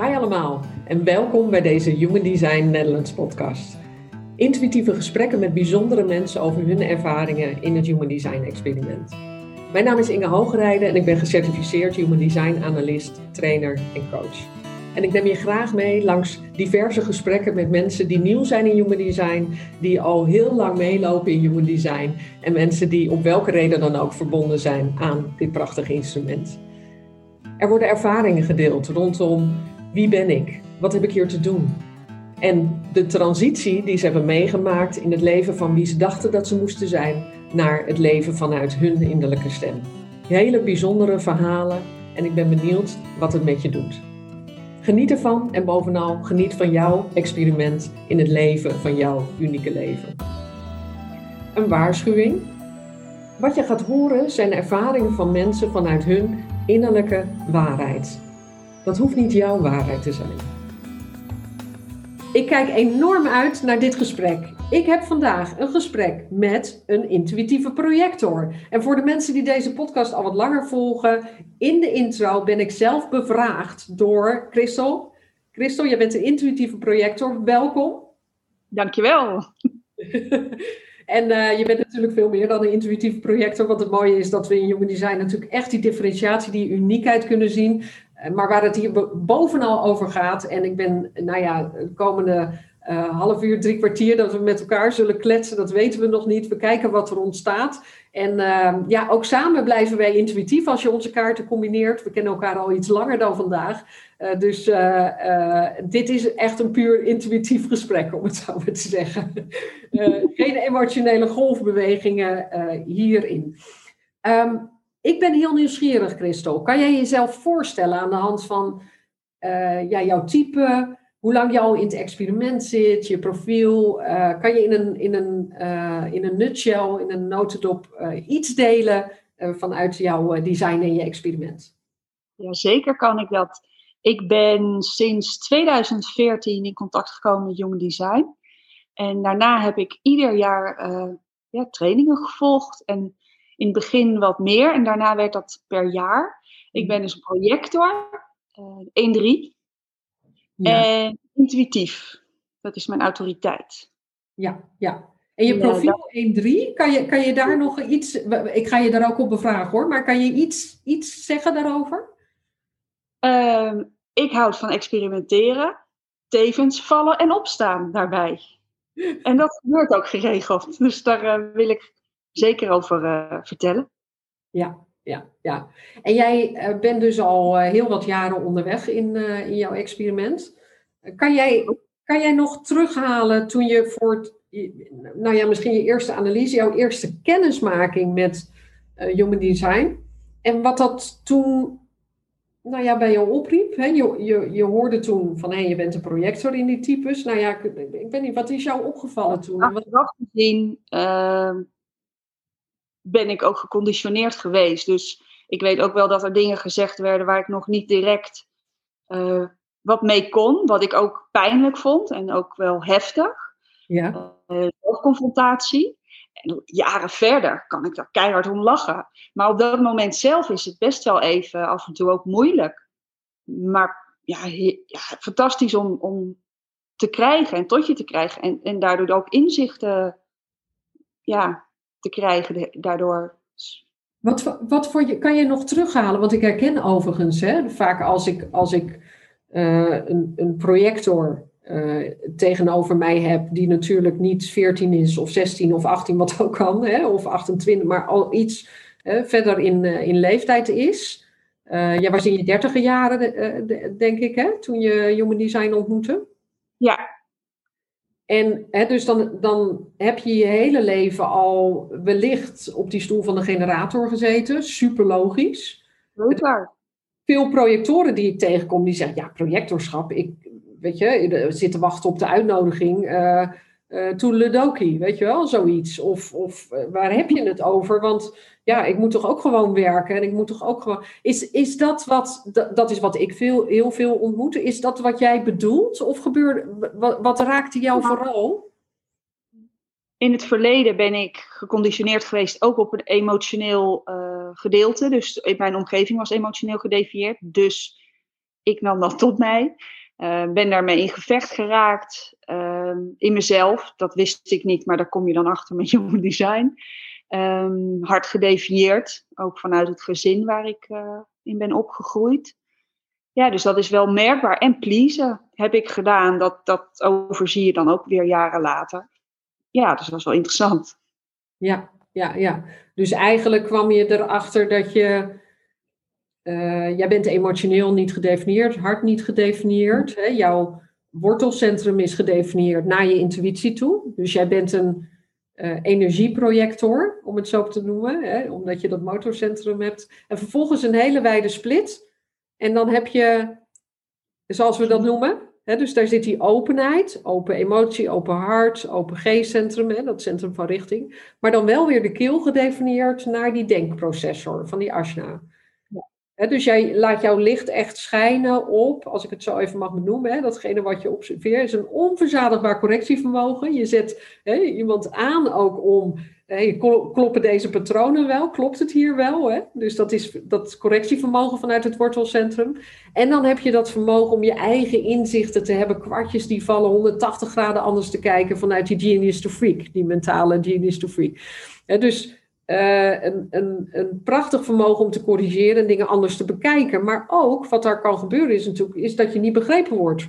Hi allemaal en welkom bij deze Human Design Netherlands podcast. Intuïtieve gesprekken met bijzondere mensen over hun ervaringen in het Human Design experiment. Mijn naam is Inge Hoogrijden en ik ben gecertificeerd Human Design analyst, trainer en coach. En ik neem je graag mee langs diverse gesprekken met mensen die nieuw zijn in Human Design, die al heel lang meelopen in Human Design en mensen die op welke reden dan ook verbonden zijn aan dit prachtige instrument. Er worden ervaringen gedeeld rondom wie ben ik? Wat heb ik hier te doen? En de transitie die ze hebben meegemaakt in het leven van wie ze dachten dat ze moesten zijn, naar het leven vanuit hun innerlijke stem. Hele bijzondere verhalen en ik ben benieuwd wat het met je doet. Geniet ervan en bovenal geniet van jouw experiment in het leven van jouw unieke leven. Een waarschuwing. Wat je gaat horen zijn ervaringen van mensen vanuit hun innerlijke waarheid. Dat hoeft niet jouw waarheid te zijn. Ik kijk enorm uit naar dit gesprek. Ik heb vandaag een gesprek met een intuïtieve projector. En voor de mensen die deze podcast al wat langer volgen, in de intro ben ik zelf bevraagd door Christel. Christel, jij bent een intuïtieve projector. Welkom. Dankjewel. En uh, je bent natuurlijk veel meer dan een intuïtieve projector. Want het mooie is dat we in Human Design natuurlijk echt die differentiatie, die uniekheid kunnen zien. Uh, maar waar het hier bovenal over gaat. En ik ben, nou ja, de komende uh, half uur, drie kwartier dat we met elkaar zullen kletsen, dat weten we nog niet. We kijken wat er ontstaat. En uh, ja, ook samen blijven wij intuïtief als je onze kaarten combineert. We kennen elkaar al iets langer dan vandaag. Uh, dus dit is echt een puur intuïtief gesprek, om het zo maar te zeggen. geen emotionele golfbewegingen hierin. Um, ik ben heel nieuwsgierig, Christel. Kan jij jezelf voorstellen aan de hand van ja, jouw type hoe lang al in het experiment zit, je profiel. Uh, kan je in een, in, een, uh, in een nutshell, in een notendop iets delen vanuit jouw design en je experiment? Ja, zeker kan ik dat. Ik ben sinds 2014 in contact gekomen met Young Design. En daarna heb ik ieder jaar ja, trainingen gevolgd. En in het begin wat meer en daarna werd dat per jaar. Ik ben dus projector, 1-3. En intuïtief. Dat is mijn autoriteit. Ja, ja. En je profiel ja, 1-3, kan je, kan je daar nog iets... Ik ga je daar ook op bevragen hoor, maar kan je iets, iets zeggen daarover? Uh, ik houd van experimenteren, tevens vallen en opstaan daarbij. En dat gebeurt ook geregeld. Dus daar uh, wil ik zeker over uh, vertellen. Ja, ja, ja. En jij uh, bent dus al heel wat jaren onderweg in, in jouw experiment. Kan jij, kan jij nog terughalen toen je voor het, nou ja, misschien je eerste analyse, jouw eerste kennismaking met uh, Human Design en wat dat toen nou ja, bij jou opriep? Hè? Je, je, je hoorde toen van hé, je bent een projector in die types. Nou ja, ik, ik weet niet, wat is jou opgevallen toen? Achteraf gezien uh, ben ik ook geconditioneerd geweest. Dus ik weet ook wel dat er dingen gezegd werden waar ik nog niet direct uh, wat mee kon, wat ik ook pijnlijk vond en ook wel heftig. Ja. Uh, confrontatie. En jaren verder kan ik daar keihard om lachen. Maar op dat moment zelf is het best wel even af en toe ook moeilijk. Maar ja, ja fantastisch om, om te krijgen en tot je te krijgen. En, en daardoor ook inzichten ja, te krijgen. Daardoor wat, wat voor je, kan je nog terughalen? Want ik herken overigens, hè, vaak als ik, als ik uh, een, een, projector uh, tegenover mij heb, die natuurlijk niet 14 is of 16 of 18, wat ook kan, hè, of 28, maar al iets uh, verder in, in leeftijd is. jij was in je dertiger jaren, denk ik, hè, toen je Human Design ontmoette. Ja. En hè, dus dan, dan heb je je hele leven al wellicht op die stoel van de generator gezeten. Super logisch. Super veel projectoren die ik tegenkom, die zeggen, ja, projectorschap, ik, weet je, zit te wachten op de uitnodiging uh, uh, to Ludoki, weet je wel, zoiets. Of, of uh, waar heb je het over? Want ja, ik moet toch ook gewoon werken en ik moet toch ook gewoon... Is, is dat wat, dat, dat is wat ik veel, heel veel ontmoet, is dat wat jij bedoelt? Of gebeurde, wat, wat raakte jou vooral? In het verleden ben ik geconditioneerd geweest ook op een emotioneel uh, gedeelte. Dus mijn omgeving was emotioneel gedefieerd. Dus ik nam dat tot mij. Uh, ben daarmee in gevecht geraakt uh, in mezelf. Dat wist ik niet, maar daar kom je dan achter met Human Design. Um, hard gedefinieerd, ook vanuit het gezin waar ik uh, in ben opgegroeid. Ja, dus dat is wel merkbaar. En pleasen heb ik gedaan. Dat, dat overzie je dan ook weer jaren later. Ja, dus dat was wel interessant. Ja, ja, ja. Dus eigenlijk kwam je erachter dat je uh, jij bent emotioneel niet gedefinieerd, hart niet gedefinieerd. Hè? Jouw wortelcentrum is gedefinieerd naar je intuïtie toe. Dus jij bent een uh, energieprojector, om het zo te noemen, hè? omdat je dat motorcentrum hebt. En vervolgens een hele wijde split. En dan heb je, zoals we dat noemen, hè? dus daar zit die openheid, open emotie, open hart, open geestcentrum, hè? dat centrum van richting. Maar dan wel weer de keel gedefinieerd naar die denkprocessor van die dus jij laat jouw licht echt schijnen op, als ik het zo even mag benoemen, datgene wat je observeert, is een onverzadigbaar correctievermogen. Je zet iemand aan ook om, kloppen deze patronen wel, klopt het hier wel? Dus dat is dat correctievermogen vanuit het wortelcentrum. En dan heb je dat vermogen om je eigen inzichten te hebben, kwartjes die vallen 180 graden anders te kijken vanuit die genius to freak, die mentale genius to freak. dus uh, een, een, een prachtig vermogen om te corrigeren en dingen anders te bekijken. Maar ook wat daar kan gebeuren is natuurlijk is dat je niet begrepen wordt.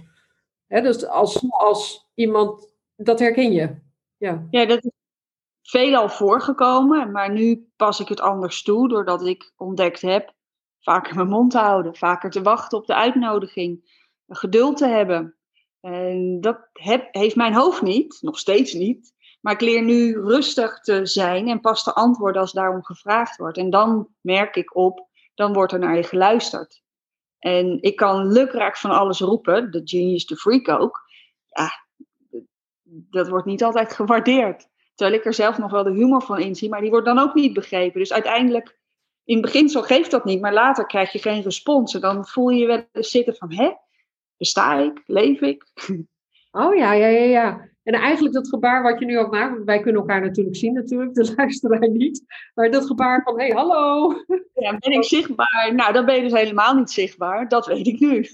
Hè, dus als, als iemand, dat herken je. Ja. ja, dat is veelal voorgekomen, maar nu pas ik het anders toe doordat ik ontdekt heb vaker mijn mond te houden, vaker te wachten op de uitnodiging, geduld te hebben. En dat heb, heeft mijn hoofd niet, nog steeds niet. Maar ik leer nu rustig te zijn en pas te antwoorden als daarom gevraagd wordt. En dan merk ik op, dan wordt er naar je geluisterd. En ik kan lukraak van alles roepen, de genius, de freak ook. Ja, dat wordt niet altijd gewaardeerd. Terwijl ik er zelf nog wel de humor van inzie, maar die wordt dan ook niet begrepen. Dus uiteindelijk, in het beginsel geeft dat niet, maar later krijg je geen respons. En dan voel je je wel zitten van, hè, besta ik, leef ik? Oh ja, ja, ja, ja. En eigenlijk dat gebaar wat je nu ook maakt, wij kunnen elkaar natuurlijk zien natuurlijk, de luisteraar niet. Maar dat gebaar van, hé, hey, hallo. Ja, ben ik zichtbaar? Nou, dan ben je dus helemaal niet zichtbaar. Dat weet ik nu.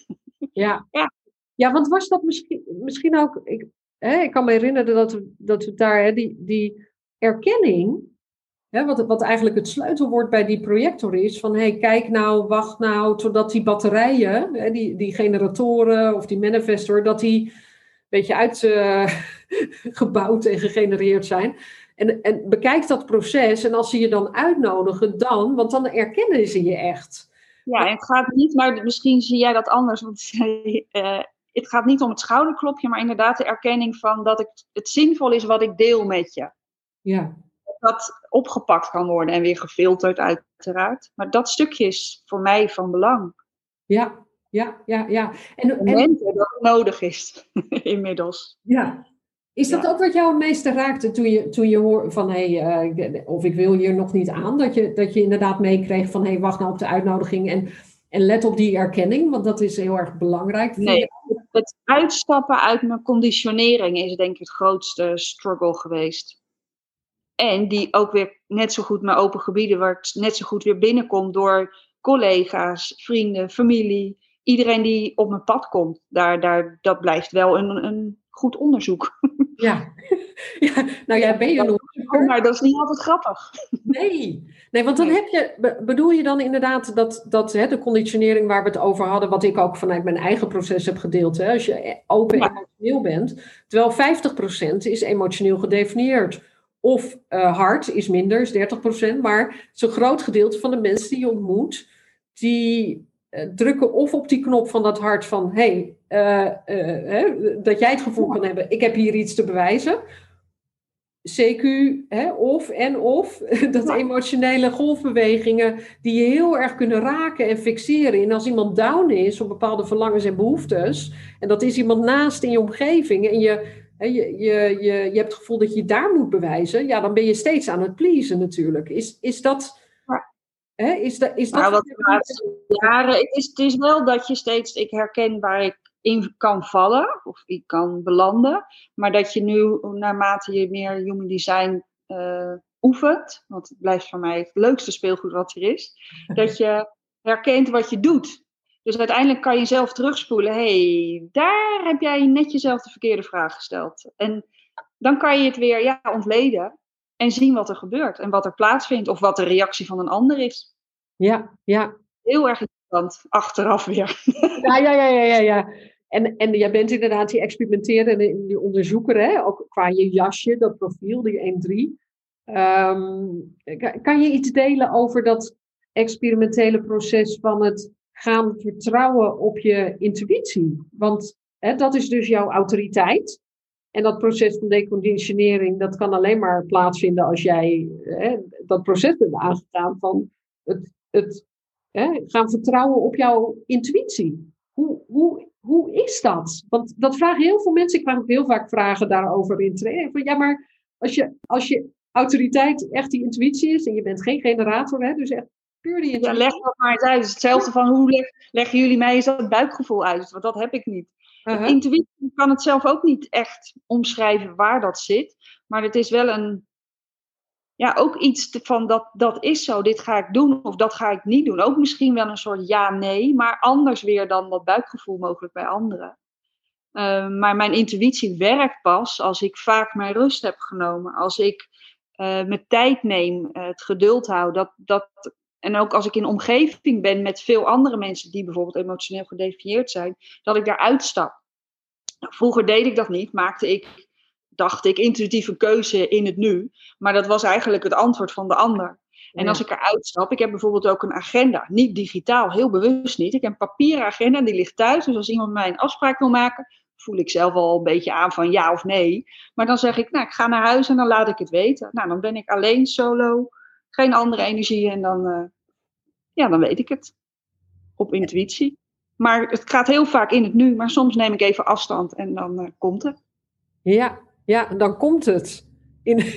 Ja, ja. ja want was dat misschien, misschien ook, ik, hè, ik kan me herinneren dat we, dat we daar, hè, die, die erkenning, hè, wat, wat eigenlijk het sleutelwoord bij die projector is, van hé, hey, kijk nou, wacht nou, totdat die batterijen, hè, die, die generatoren of die manifestor, dat die beetje uitgebouwd uh, en gegenereerd zijn. En, en bekijk dat proces en als ze je dan uitnodigen, dan, want dan erkennen ze je echt. Ja, het gaat niet, maar misschien zie jij dat anders. Want uh, het gaat niet om het schouderklopje, maar inderdaad de erkenning van dat ik, het zinvol is wat ik deel met je. Ja. Dat opgepakt kan worden en weer gefilterd, uiteraard. Maar dat stukje is voor mij van belang. Ja, ja, ja, ja. En, en dat het nodig is, inmiddels. Ja. Is dat ook wat jou het meeste raakte toen je, toen je hoorde van, hé, hey, uh, of ik wil hier nog niet aan, dat je, dat je inderdaad meekreeg van, hé, hey, wacht nou op de uitnodiging en, en let op die erkenning, want dat is heel erg belangrijk. Nee, het uitstappen uit mijn conditionering is denk ik het grootste struggle geweest. En die ook weer net zo goed mijn open gebieden, waar het net zo goed weer binnenkomt door collega's, vrienden, familie, iedereen die op mijn pad komt, daar, daar, dat blijft wel een, een goed onderzoek. Ja. ja, nou ja, ben je nog. Maar dat is niet altijd grappig. Nee, nee want dan heb je, bedoel je dan inderdaad dat, dat hè, de conditionering waar we het over hadden, wat ik ook vanuit mijn eigen proces heb gedeeld, hè, als je open ja. emotioneel bent, terwijl 50% is emotioneel gedefinieerd. Of uh, hard is minder, is 30%, maar zo'n groot gedeelte van de mensen die je ontmoet, die eh, drukken of op die knop van dat hart van hey, uh, uh, dat jij het gevoel kan hebben, ik heb hier iets te bewijzen. CQ, hè, of en of, dat emotionele golfbewegingen die je heel erg kunnen raken en fixeren. En als iemand down is op bepaalde verlangens en behoeftes, en dat is iemand naast in je omgeving, en je, hè, je, je, je, je hebt het gevoel dat je daar moet bewijzen, ja, dan ben je steeds aan het pleasen natuurlijk. Is, is dat is, is dat... Wat de laatste jaren, het is, het is wel dat je steeds, ik herken waar ik in kan vallen of ik kan belanden, maar dat je nu, naarmate je meer human design uh, oefent, want het blijft voor mij het leukste speelgoed wat er is, dat je herkent wat je doet. Dus uiteindelijk kan je zelf terugspoelen. hey, daar heb jij net jezelf de verkeerde vraag gesteld. En dan kan je het weer ja, ontleden en zien wat er gebeurt en wat er plaatsvindt of wat de reactie van een ander is. Ja, ja. Heel erg interessant, achteraf weer. Ja, ja, ja, ja, ja. ja. En, en jij bent inderdaad die experimenteerder en die onderzoeker, hè? ook qua je jasje, dat profiel, die 1-3. Ehm, kan je iets delen over dat experimentele proces van het gaan vertrouwen op je intuïtie? Want hè, dat is dus jouw autoriteit. En dat proces van deconditionering, dat kan alleen maar plaatsvinden als jij hè, dat proces bent aangegaan van het, het hè, gaan vertrouwen op jouw intuïtie. Hoe, hoe, hoe is dat? Want dat vragen heel veel mensen. Ik krijg ook heel vaak vragen daarover in training. Van, ja, maar als je, als je autoriteit echt die intuïtie is en je bent geen generator, hè, dus echt puur die intuïtie. Ja, leg dat maar eens uit. Hetzelfde van hoe leg, leggen jullie mij eens dat buikgevoel uit? Want dat heb ik niet. Uh Intuïtie kan het zelf ook niet echt omschrijven waar dat zit. Maar het is wel een, ja, ook iets van dat, dat is zo, dit ga ik doen of dat ga ik niet doen. Ook misschien wel een soort ja-nee, maar anders weer dan dat buikgevoel mogelijk bij anderen. Uh, maar mijn intuïtie werkt pas als ik vaak mijn rust heb genomen. Als ik uh, mijn tijd neem, uh, het geduld hou. Dat, dat, en ook als ik in omgeving ben met veel andere mensen die bijvoorbeeld emotioneel gedefinieerd zijn, dat ik daar uitstap. Nou, vroeger deed ik dat niet, maakte ik, dacht ik, intuïtieve keuze in het nu. Maar dat was eigenlijk het antwoord van de ander. En als ik eruit stap, ik heb bijvoorbeeld ook een agenda, niet digitaal, heel bewust niet. Ik heb een papieren agenda, die ligt thuis. Dus als iemand mij een afspraak wil maken, voel ik zelf al een beetje aan van ja of nee. Maar dan zeg ik, nou, ik ga naar huis en dan laat ik het weten. Nou, dan ben ik alleen, solo, geen andere energie en dan, uh, ja, dan weet ik het. Op intuïtie. Maar het gaat heel vaak in het nu, maar soms neem ik even afstand en dan uh, komt het. Ja, ja, dan komt het. In...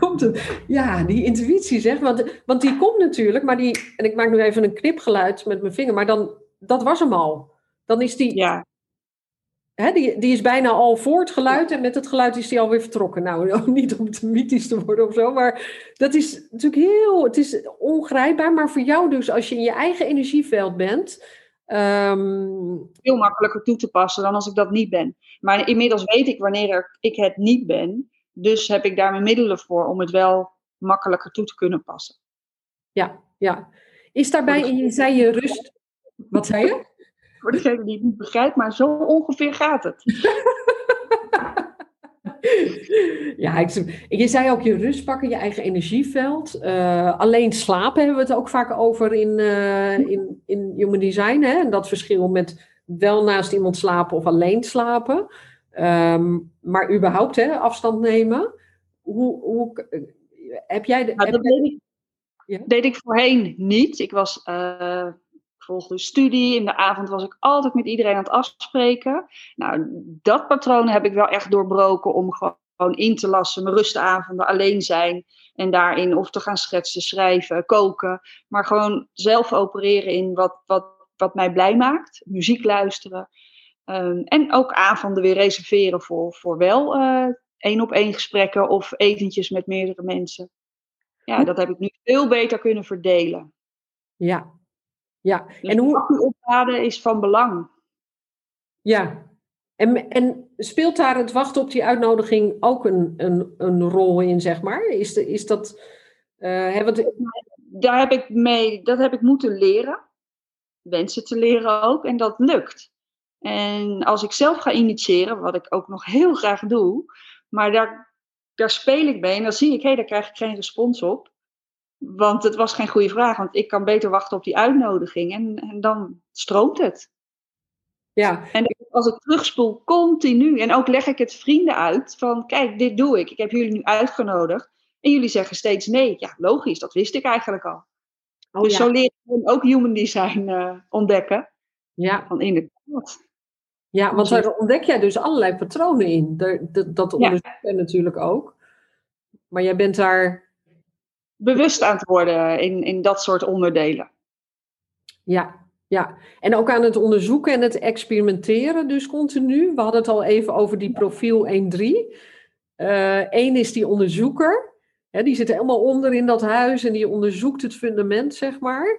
komt het. Ja, die intuïtie zeg. Want, want die komt natuurlijk, maar die. En ik maak nu even een knipgeluid met mijn vinger, maar dan. Dat was hem al. Dan is die. Ja. Die, die is bijna al voor het geluid en met het geluid is die alweer vertrokken. Nou, niet om te mythisch te worden of zo, maar dat is natuurlijk heel, het is ongrijpbaar. Maar voor jou dus, als je in je eigen energieveld bent, um... veel makkelijker toe te passen dan als ik dat niet ben. Maar inmiddels weet ik wanneer ik het niet ben, dus heb ik daar mijn middelen voor om het wel makkelijker toe te kunnen passen. Ja, ja. Is daarbij, je zei je rust, wat zei je? Voor degene die het niet begrijpt, maar zo ongeveer gaat het. ja, ik, je zei ook je rust pakken, je eigen energieveld. Uh, alleen slapen hebben we het ook vaak over in, uh, in, in human design. Hè? En dat verschil met wel naast iemand slapen of alleen slapen. Um, maar überhaupt hè, afstand nemen. Hoe, hoe, heb jij... De, nou, dat deed, ik, ja? deed ik voorheen niet. Ik was... Uh, volgde studie. In de avond was ik altijd met iedereen aan het afspreken. Nou, dat patroon heb ik wel echt doorbroken om gewoon in te lassen. Mijn rustavonden alleen zijn. En daarin of te gaan schetsen, schrijven, koken. Maar gewoon zelf opereren in wat, wat, wat mij blij maakt. Muziek luisteren. Um, en ook avonden weer reserveren voor, voor wel uh, één op één gesprekken of etentjes met meerdere mensen. Ja, dat heb ik nu veel beter kunnen verdelen. Ja, ja, dus en hoe opladen is van belang. Ja, en, en speelt daar het wachten op die uitnodiging ook een, een, een rol in, zeg maar? Is, de, is dat. Uh, wat... Daar heb ik mee, dat heb ik moeten leren. Wensen te leren ook, en dat lukt. En als ik zelf ga initiëren, wat ik ook nog heel graag doe, maar daar, daar speel ik mee en dan zie ik, hé, hey, daar krijg ik geen respons op. Want het was geen goede vraag, want ik kan beter wachten op die uitnodiging en, en dan stroomt het. Ja. En als ik terugspoel, continu, en ook leg ik het vrienden uit van, kijk, dit doe ik, ik heb jullie nu uitgenodigd. En jullie zeggen steeds nee. Ja, logisch, dat wist ik eigenlijk al. Oh, dus zo leer ik ook human design uh, ontdekken. Ja. Van inderdaad. Ja, want daar ontdek jij dus allerlei patronen in. Dat, dat onderzoek je natuurlijk ook. Maar jij bent daar bewust aan te worden in, in dat soort onderdelen. Ja, ja, en ook aan het onderzoeken en het experimenteren dus continu. We hadden het al even over die profiel 1-3. Eén uh, is die onderzoeker. Hè, die zit helemaal onder in dat huis en die onderzoekt het fundament, zeg maar.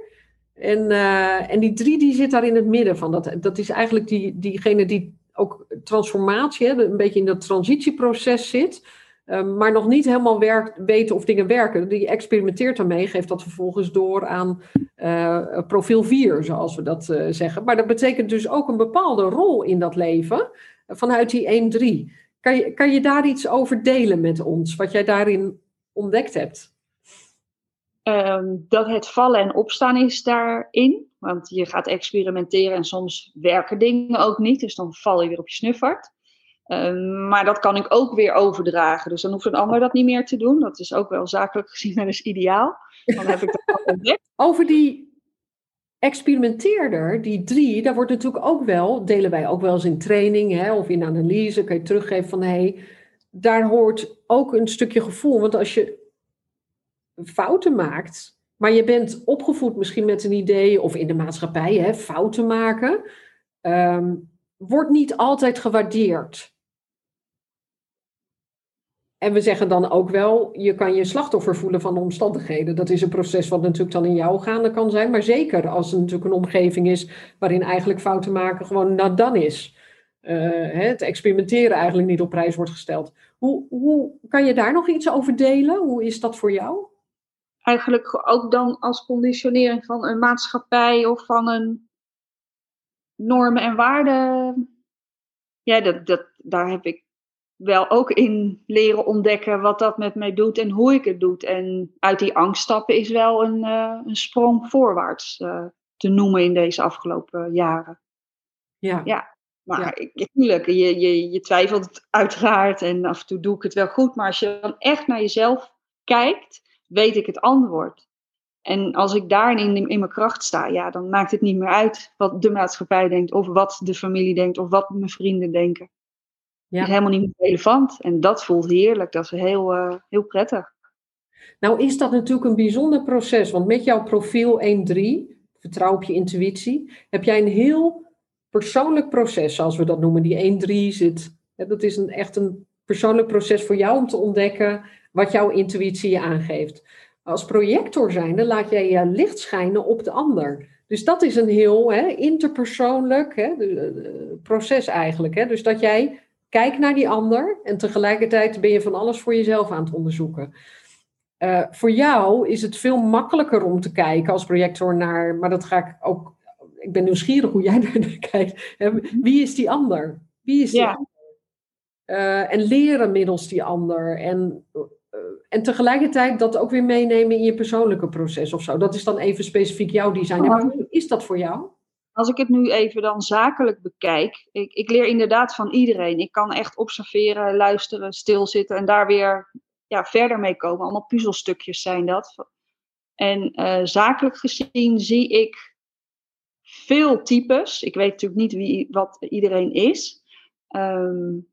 En, uh, en die drie die zit daar in het midden van. Dat, dat is eigenlijk die, diegene die ook transformatie, hè, een beetje in dat transitieproces zit. Uh, maar nog niet helemaal werkt, weten of dingen werken. Die experimenteert daarmee, geeft dat vervolgens door aan uh, profiel 4, zoals we dat zeggen. Maar dat betekent dus ook een bepaalde rol in dat leven vanuit die 1-3. Kan je, kan je daar iets over delen met ons, wat jij daarin ontdekt hebt? Um, dat het vallen en opstaan is daarin. Want je gaat experimenteren en soms werken dingen ook niet. Dus dan val je weer op je snuffert. Um, maar dat kan ik ook weer overdragen. Dus dan hoeft een ander dat niet meer te doen. Dat is ook wel zakelijk gezien wel eens ideaal. Dan heb ik. Over die experimenteerder, die drie, daar wordt natuurlijk ook wel, delen wij ook wel eens in training hè, of in analyse, kan je teruggeven van hé, hey, daar hoort ook een stukje gevoel. Want als je fouten maakt, maar je bent opgevoed misschien met een idee, of in de maatschappij, hè, fouten maken, um, wordt niet altijd gewaardeerd. En we zeggen dan ook wel, je kan je slachtoffer voelen van de omstandigheden. Dat is een proces wat natuurlijk dan in jou gaande kan zijn. Maar zeker als het natuurlijk een omgeving is waarin eigenlijk fouten maken gewoon nou dan is. Uh, het experimenteren eigenlijk niet op prijs wordt gesteld. Hoe, hoe kan je daar nog iets over delen? Hoe is dat voor jou? Eigenlijk ook dan als conditionering van een maatschappij of van een normen en waarden. Ja, dat, dat, daar heb ik wel ook in leren ontdekken wat dat met mij doet en hoe ik het doe. En uit die angst stappen is wel een, uh, een sprong voorwaarts uh, te noemen in deze afgelopen jaren. Ja. ja. Maar ja. Ik, tuurlijk, je, je, je twijfelt uiteraard en af en toe doe ik het wel goed. Maar als je dan echt naar jezelf kijkt, weet ik het antwoord. En als ik daarin in, in mijn kracht sta, ja, dan maakt het niet meer uit wat de maatschappij denkt, of wat de familie denkt, of wat mijn vrienden denken. Ja. is helemaal niet relevant. En dat voelt heerlijk. Dat is heel, uh, heel prettig. Nou is dat natuurlijk een bijzonder proces. Want met jouw profiel 1-3, vertrouw op je intuïtie, heb jij een heel persoonlijk proces, zoals we dat noemen. Die 1-3 zit. Dat is een, echt een persoonlijk proces voor jou om te ontdekken wat jouw intuïtie je aangeeft. Als projector zijnde laat jij je licht schijnen op de ander. Dus dat is een heel hè, interpersoonlijk hè, proces eigenlijk. Hè. Dus dat jij kijk naar die ander en tegelijkertijd ben je van alles voor jezelf aan het onderzoeken. Uh, voor jou is het veel makkelijker om te kijken als projector naar, maar dat ga ik ook, ik ben nieuwsgierig hoe jij daar naar kijkt. Wie is die ander? Wie is die ja. ander? Uh, en leren middels die ander. En, uh, en tegelijkertijd dat ook weer meenemen in je persoonlijke proces of zo. Dat is dan even specifiek jouw design. Hoe is dat voor jou? Als ik het nu even dan zakelijk bekijk, ik, ik leer inderdaad van iedereen. Ik kan echt observeren, luisteren, stilzitten en daar weer ja, verder mee komen. Allemaal puzzelstukjes zijn dat. En uh, zakelijk gezien zie ik veel types. Ik weet natuurlijk niet wie, wat iedereen is. Um,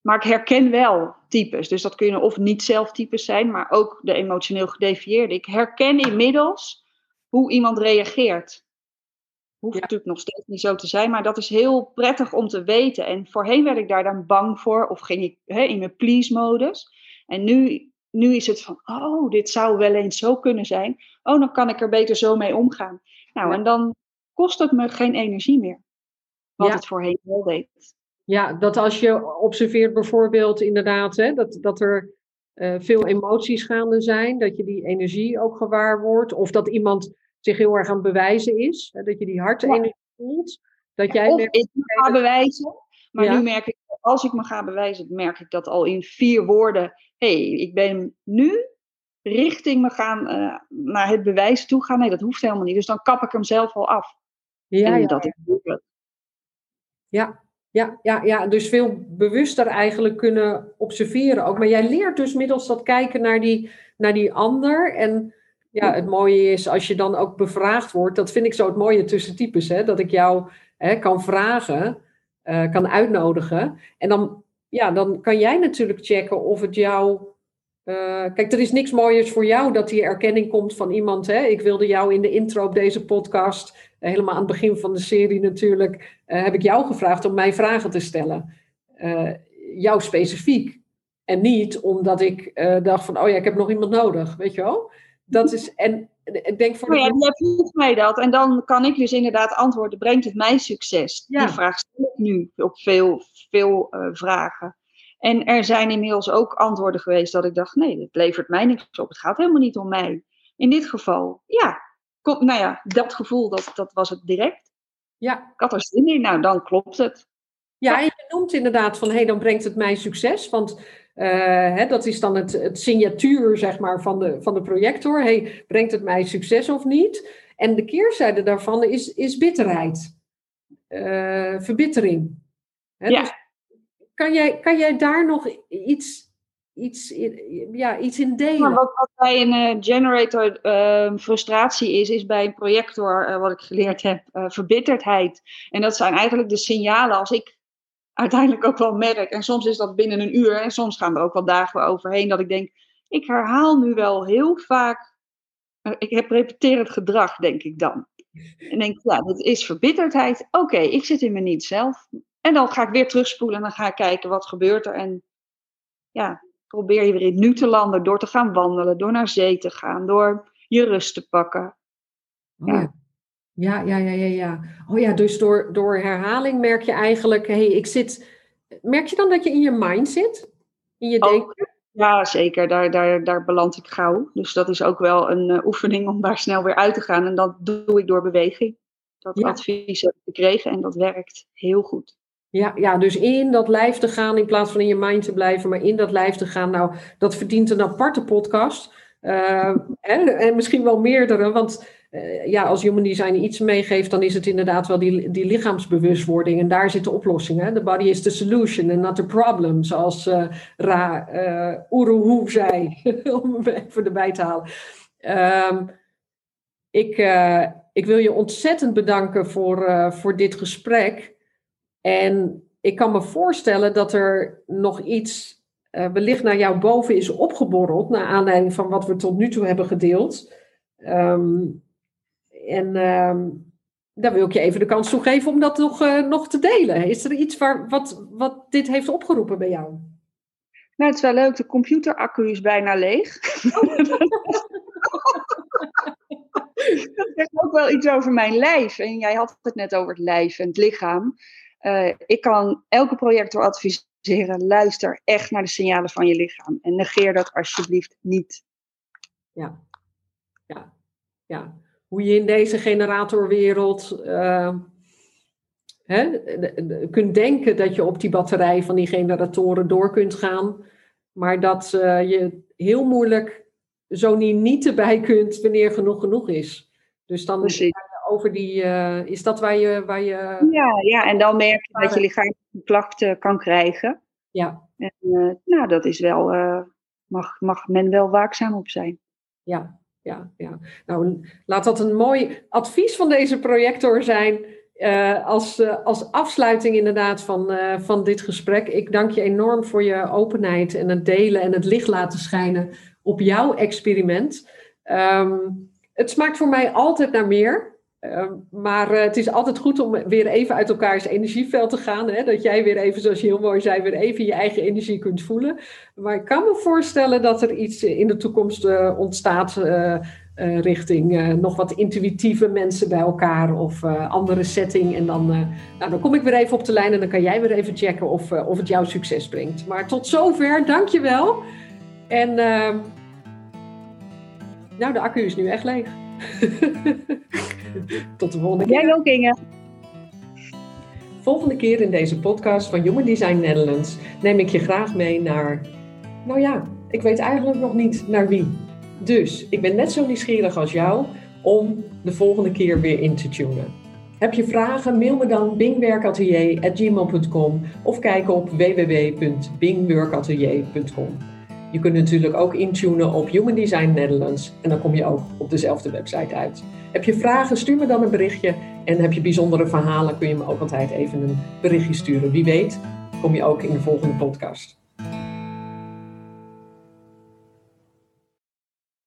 maar ik herken wel types. Dus dat kunnen of niet zelftypes zijn, maar ook de emotioneel gedefieerde. Ik herken inmiddels hoe iemand reageert. Hoeft natuurlijk nog steeds niet zo te zijn, maar dat is heel prettig om te weten. En voorheen werd ik daar dan bang voor, of ging ik hè, in mijn please-modus. En nu, nu is het van, oh, dit zou wel eens zo kunnen zijn. Oh, dan kan ik er beter zo mee omgaan. Nou, en dan kost het me geen energie meer. Wat het voorheen wel deed. Ja, dat als je observeert bijvoorbeeld inderdaad, hè, dat, dat er uh, veel emoties gaande zijn, dat je die energie ook gewaar wordt. Of dat iemand zich heel erg aan bewijzen is. Hè, dat je die hartenergie voelt. Dat jij of ik ga bewijzen. Maar nu merk ik, als ik me ga bewijzen, merk ik dat al in vier woorden. hey, ik ben nu richting me gaan uh, naar het bewijs toe gaan. Nee, dat hoeft helemaal niet. Dus dan kap ik hem zelf al af. Ja, en ja, dat is Ja, ja, ja, ja, dus veel bewuster eigenlijk kunnen observeren ook. Maar jij leert dus middels dat kijken naar die, naar die ander. En ja, het mooie is als je dan ook bevraagd wordt. Dat vind ik zo het mooie tussen types. Hè, dat ik jou hè, kan vragen, uh, kan uitnodigen. En dan, ja, dan kan jij natuurlijk checken of het jou. Uh, kijk, er is niks mooiers voor jou dat die erkenning komt van iemand. Hè? Ik wilde jou in de intro op deze podcast, uh, helemaal aan het begin van de serie natuurlijk, heb ik jou gevraagd om mij vragen te stellen. jou specifiek. En niet omdat ik dacht van, oh ja, ik heb nog iemand nodig, weet je wel? Dat is, en ik denk voor ja, jij vroeg mij dat. En dan kan ik dus inderdaad antwoorden, brengt het mij succes? Die vraag stel ik nu op veel, veel uh, vragen. En er zijn inmiddels ook antwoorden geweest dat ik dacht, nee, het levert mij niks op. Het gaat helemaal niet om mij. In dit geval, ja, kom, nou ja, dat gevoel, dat, dat was het direct. Ja. Ik had er zin in, nou dan klopt het. Ja, en je noemt inderdaad van, hé, hey, dan brengt het mij succes. Want uh, hè, dat is dan het, het signatuur, zeg maar, van de, van de projector. hey, brengt het mij succes of niet? En de keerzijde daarvan is, is bitterheid. Uh, verbittering. Hè, ja. Dus kan, jij, kan jij daar nog iets, iets, in, ja, iets in delen? Wat, wat, bij een uh, generator frustratie is, is bij een projector, wat ik geleerd heb, verbitterdheid. En dat zijn eigenlijk de signalen als ik uiteindelijk ook wel merk. En soms is dat binnen een uur en soms gaan er ook wel dagen overheen dat ik denk, ik herhaal nu wel heel vaak, ik heb repeterend gedrag, denk ik dan. En denk, ja, dat is verbitterdheid. Oké, ik zit in me niet zelf. En dan ga ik weer terugspoelen en dan ga ik kijken wat gebeurt er. En ja, probeer je weer in nu te landen door te gaan wandelen, door naar zee te gaan, door je rust te pakken. Oh ja. Ja, ja, ja, ja, ja. Oh ja, dus door, door herhaling merk je eigenlijk, hey, ik zit. Merk je dan dat je in je mind zit? In je denken? Ja, zeker. Daar, daar, daar beland ik gauw. Dus dat is ook wel een uh, oefening om daar snel weer uit te gaan. En dat doe ik door beweging. Dat advies heb ik gekregen en dat werkt heel goed. Ja, ja, dus in dat lijf te gaan in plaats van in je mind te blijven, maar in dat lijf te gaan. Nou, dat verdient een aparte podcast. Uh, en, en misschien wel meerdere, want uh, ja, als Human Design iets meegeeft, dan is het inderdaad wel die, die lichaamsbewustwording. En daar zit de oplossing. Hè? The body is the solution and not the problem. Zoals uh, Ra uh, Uruhu zei, om hem even erbij te halen. Um, ik, ik wil je ontzettend bedanken voor, voor dit gesprek. En ik kan me voorstellen dat er nog iets wellicht naar jou boven is opgeborreld. Naar aanleiding van wat we tot nu toe hebben gedeeld. Um, en um, daar wil ik je even de kans toe geven om dat nog, uh, nog te delen. Is er iets waar, wat, wat dit heeft opgeroepen bij jou? Nou, het is wel leuk. De computeraccu is bijna leeg. Oh. dat zegt ook wel iets over mijn lijf. En jij had het net over het lijf en het lichaam. Uh, ik kan elke projector adviseren: luister echt naar de signalen van je lichaam. En negeer dat alsjeblieft niet. Ja, ja, ja hoe je in deze generatorwereld uh, hè, kunt denken dat je op die batterij van die generatoren door kunt gaan, maar dat uh, je heel moeilijk zo niet, niet erbij kunt wanneer genoeg genoeg is. Dus dan over die, uh, is dat waar je, waar je. Ja, ja, en dan merk je dat je lichaam klachten kan krijgen. Ja. En, nou, dat is wel, mag, mag men wel waakzaam op zijn. Ja, ja, ja. Nou, laat dat een mooi advies van deze projector zijn. Uh, als, uh, als afsluiting inderdaad van, uh, van dit gesprek. Ik dank je enorm voor je openheid en het delen en het licht laten schijnen op jouw experiment. Um, het smaakt voor mij altijd naar meer. Ehm, maar uh, het is altijd goed om weer even uit elkaars energieveld te gaan. Hè? Dat jij weer even, zoals je heel mooi zei, weer even je eigen energie kunt voelen. Maar ik kan me voorstellen dat er iets in de toekomst uh, ontstaat richting nog wat intuïtieve mensen bij elkaar of andere setting. En dan, nou, dan kom ik weer even op de lijn en dan kan jij weer even checken of, of het jouw succes brengt. Maar tot zover, dankjewel. En ehm, nou, de accu is nu echt leeg. Tot de volgende keer. Jij ook, Inge. Volgende keer in deze podcast van Human Design Netherlands neem ik je graag mee naar, nou ja, ik weet eigenlijk nog niet naar wie. Dus ik ben net zo nieuwsgierig als jou om de volgende keer weer in te tunen. Heb je vragen? Mail me dan bingwerkatelier.gmail.com of kijk op www.bingwerkatelier.com. Je kunt natuurlijk ook intunen op Human Design Netherlands en dan kom je ook op dezelfde website uit. Heb je vragen, stuur me dan een berichtje. En heb je bijzondere verhalen, kun je me ook altijd even een berichtje sturen. Wie weet, kom je ook in de volgende podcast.